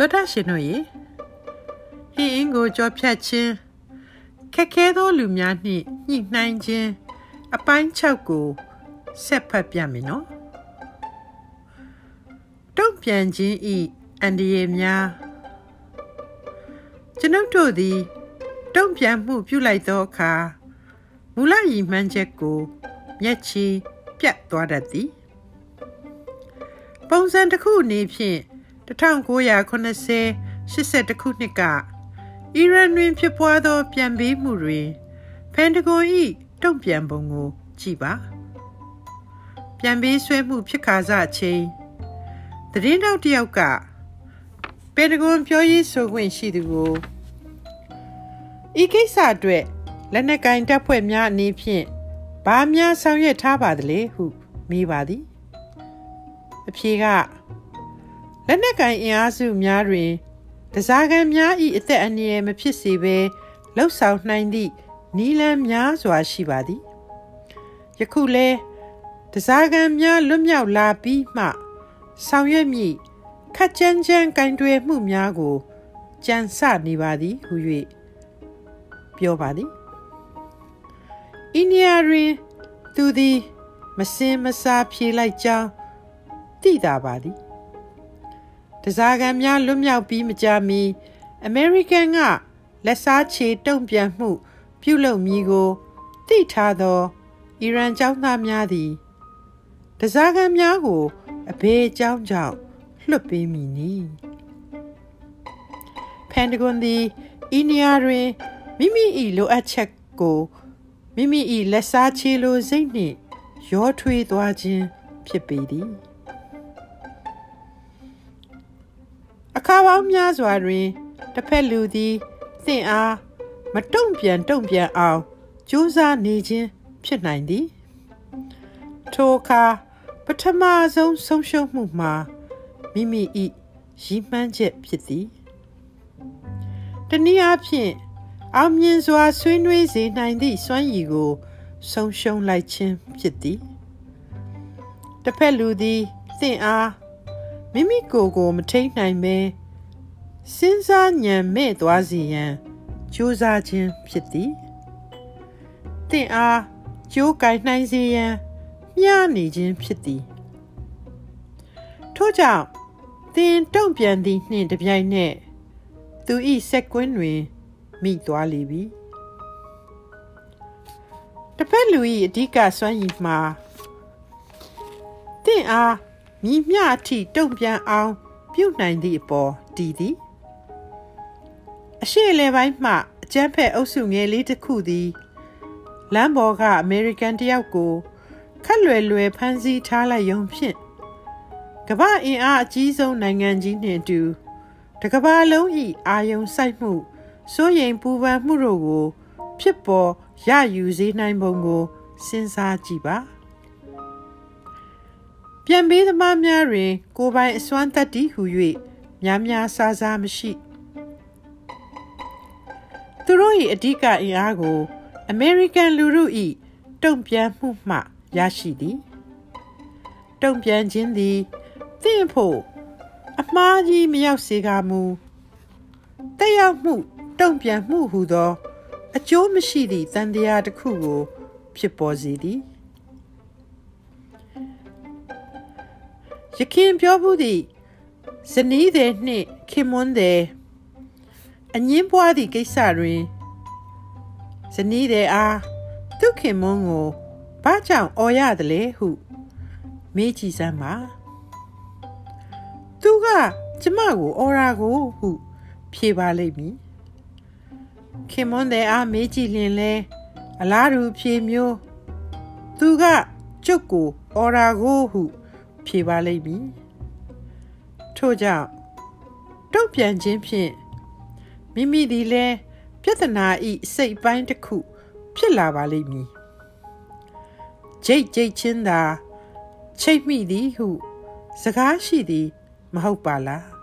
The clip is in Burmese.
သောတာရှင်တို့ရေဟင်းအင်းကိုကြောဖြတ်ခြင်းခက်ခဲသောလူများနှင့်ညှိနှိုင်းခြင်းအပိုင်း6ကိုဆက်ဖတ်ပြမယ်နော်တုံ့ပြန်ခြင်းဤအန္တရာယ်များကျွန်ုပ်တို့သည်တုံ့ပြန်မှုပြုလိုက်သောအခါမူလရည်မှန်းချက်ကိုမျက်ချီပြတ်သွားတတ်သည် ပုံစံတစ်ခုအနေဖြင့် 1980 82ခုနှစ်ကအီရန်တွင်ဖြစ်ပွားသော ပြန်ပေးမှုတွင်ပန်တဂွန်၏တုံ့ပြန်ပုံကိုကြည့်ပါပြန်ပေးဆွဲမှုဖြစ်ခါစအချိန်သတင်းတောက်တယောက်ကပန်တဂွန်ပြောရေးဆိုခွင့်ရှိသူကိုဤကိစ္စအတွက်လက်နက်ကင်တပ်ဖွဲ့များအနေဖြင့်ဘာများဆောင်ရွက်ထားပါသလဲဟုမေးပါသည်အဖြေက လက်နက်ကင်အင်အားစုများတွင်တစားကံများ၏အသက်အန္တရာယ်မဖြစ်စေဘဲလှုပ်ဆောင်နိုင်သည့်နီလန်းများစွာရှိပါသည်ယခုလဲတစားကံများလွတ်မြောက်လာပြီးမှ ဆောင်ရွက်မည်ခက်ကြမ်းကြမ်းကင်တွယ်မှုများကိုကြံစနေပါသည်ဟု၍ပြောပါသည်အိန္ဒိယတွင်သူသည် မစင်မစားဖြေလိုက်ကြောင်းသိတာပါသည် တစားကံများလွတ်မြောက်ပြီးမကြာမီအမေရိကန်ကလက်စားချေတုံ့ပြန်မှု ပြုလုပ်မည်ကိုသိထားသောအီရန်ကျောင်းသားများသည်တစားကံများကိုအဘေးကြောင်းကြောင့်လွှတ်ပေးမည်နီပန်တဂွန်သည်အိန္ဒိယတွင်မိမိ၏လိုအပ်ချက်ကိုမိမိ၏လက်စားချေလိုစိတ်နှင့်ရောထွေးသွားခြင်းဖြစ်ပေသည် ခါပေါင်းများစွာတွင်တစ်ဖက်လူသည်သင်အားမတုံ့ပြန်တုံ့ပြန်အောင်ကြိုးစားနေခြင်းဖြစ်နိုင်သည်ထိုအခါပထမဆုံးဆုံးရှုံးမှုမှာမိမိ၏ရည်မှန်းချက်ဖြစ်သည်တနည်းအားဖြင့်အောင်မြင်စွာဆွေးနွေးစေနိုင်သည့်စွမ်းရည်ကို ဆုံးရှုံးလိုက်ခြင်းဖြစ်သည်တစ်ဖက်လူသည်သင်အားမိမိကိုယ်ကိုမထိန်နိုင်ပဲ စဉ်းစားဉာဏ်မဲ့သွားစေရန်ကြိုးစားခြင်းဖြစ်သည်သင်အားကြိုးကင်နိုင်စေရန်မျှနေခြင်းဖြစ်သည်ထို့ကြောင့်သင်တုံ့ပြန်သည့်နှင့်တပြိုင်နက်သူ၏စက်ကွင်းတွင်မိသွားလေပြီတစ်ဖက်လူ၏အဓိကစွမ်းရည်မှာတင့်အားမြည်မျှအထိတုံ့ပြန်အောင် ပြုနိုင်သည့်အပေါ်တည်သည် အရှိလေပိုင်းမှအကျန်းဖက်အုပ်စုငယ်လေးတစ်ခုသည်လမ်းပေါ်ကအမေရိကန်တယောက်ကိုခက်လွယ်လွယ်ဖမ်းဆီးထားလိုက်ရုံဖြင့်ကမ္ဘာအင်အားအကြီးဆုံးနိုင်ငံကြီးနှင့်အတူတကမ္ဘာလုံး၏အာယုံစိုက်မှုစိုးရိမ်ပူပန်မှုတို့ကို ဖြစ်ပေါ်ရယူစေနိုင်ပုံကိုစဉ်းစားကြည့်ပါပြန်ပေးသမားများတွင် ကိုပိုင်အစွမ်းတတ္တိဟု၍များများစားစားမရှိ သူတို့၏အဓိကအင်အားကို အမေရိကန်လူထု၏တုံ့ပြန်မှုမှရရှိသည်တုံ့ပြန်ခြင်းသည်သင့်ဖို့အမှားကြီးမရောက်စေကမူတက်ရောက်မှုတုံ့ပြန်မှုဟူသော အကျိုးမရှိသည့်တန်တရားတစ်ခုကို ဖြစ်ပေါ်စေသည်ယခင်ပြောမှုသည့်ဇနီးတဲ့နှင့်ခင်မွန်းတဲ့ အငင်းပွားသည့်ကိစ္စတွင်ဇနီးတဲ့အားသူခင်မွန်းကိုဘာကြောင့်အော်ရတယ်လဲဟုမေးကြည့်စမ်းပါသူကကျမကိုအော်ရာကိုဟုဖြေပါလိမ့်မည်ခင်မွန်းတဲ့အားမေးကြည့်လျင်လဲအလားတူဖြေမျိုးသူကကျုပ်ကိုအော်ရာကိုဟုဖြေပါလိမ့်မည်ထို့ကြောင့်တုံ့ပြန်ခြင်းဖြင့် မိမိသည်လည်းပြဿနာဤစိတ်ပိုင်းတစ်ခု ဖြစ်လာပါလိမ့်မည်ကြိတ်ကြိတ်ချင်းသာချိတ်မိသည်ဟု စကားရှိသည် မဟုတ်ပါလား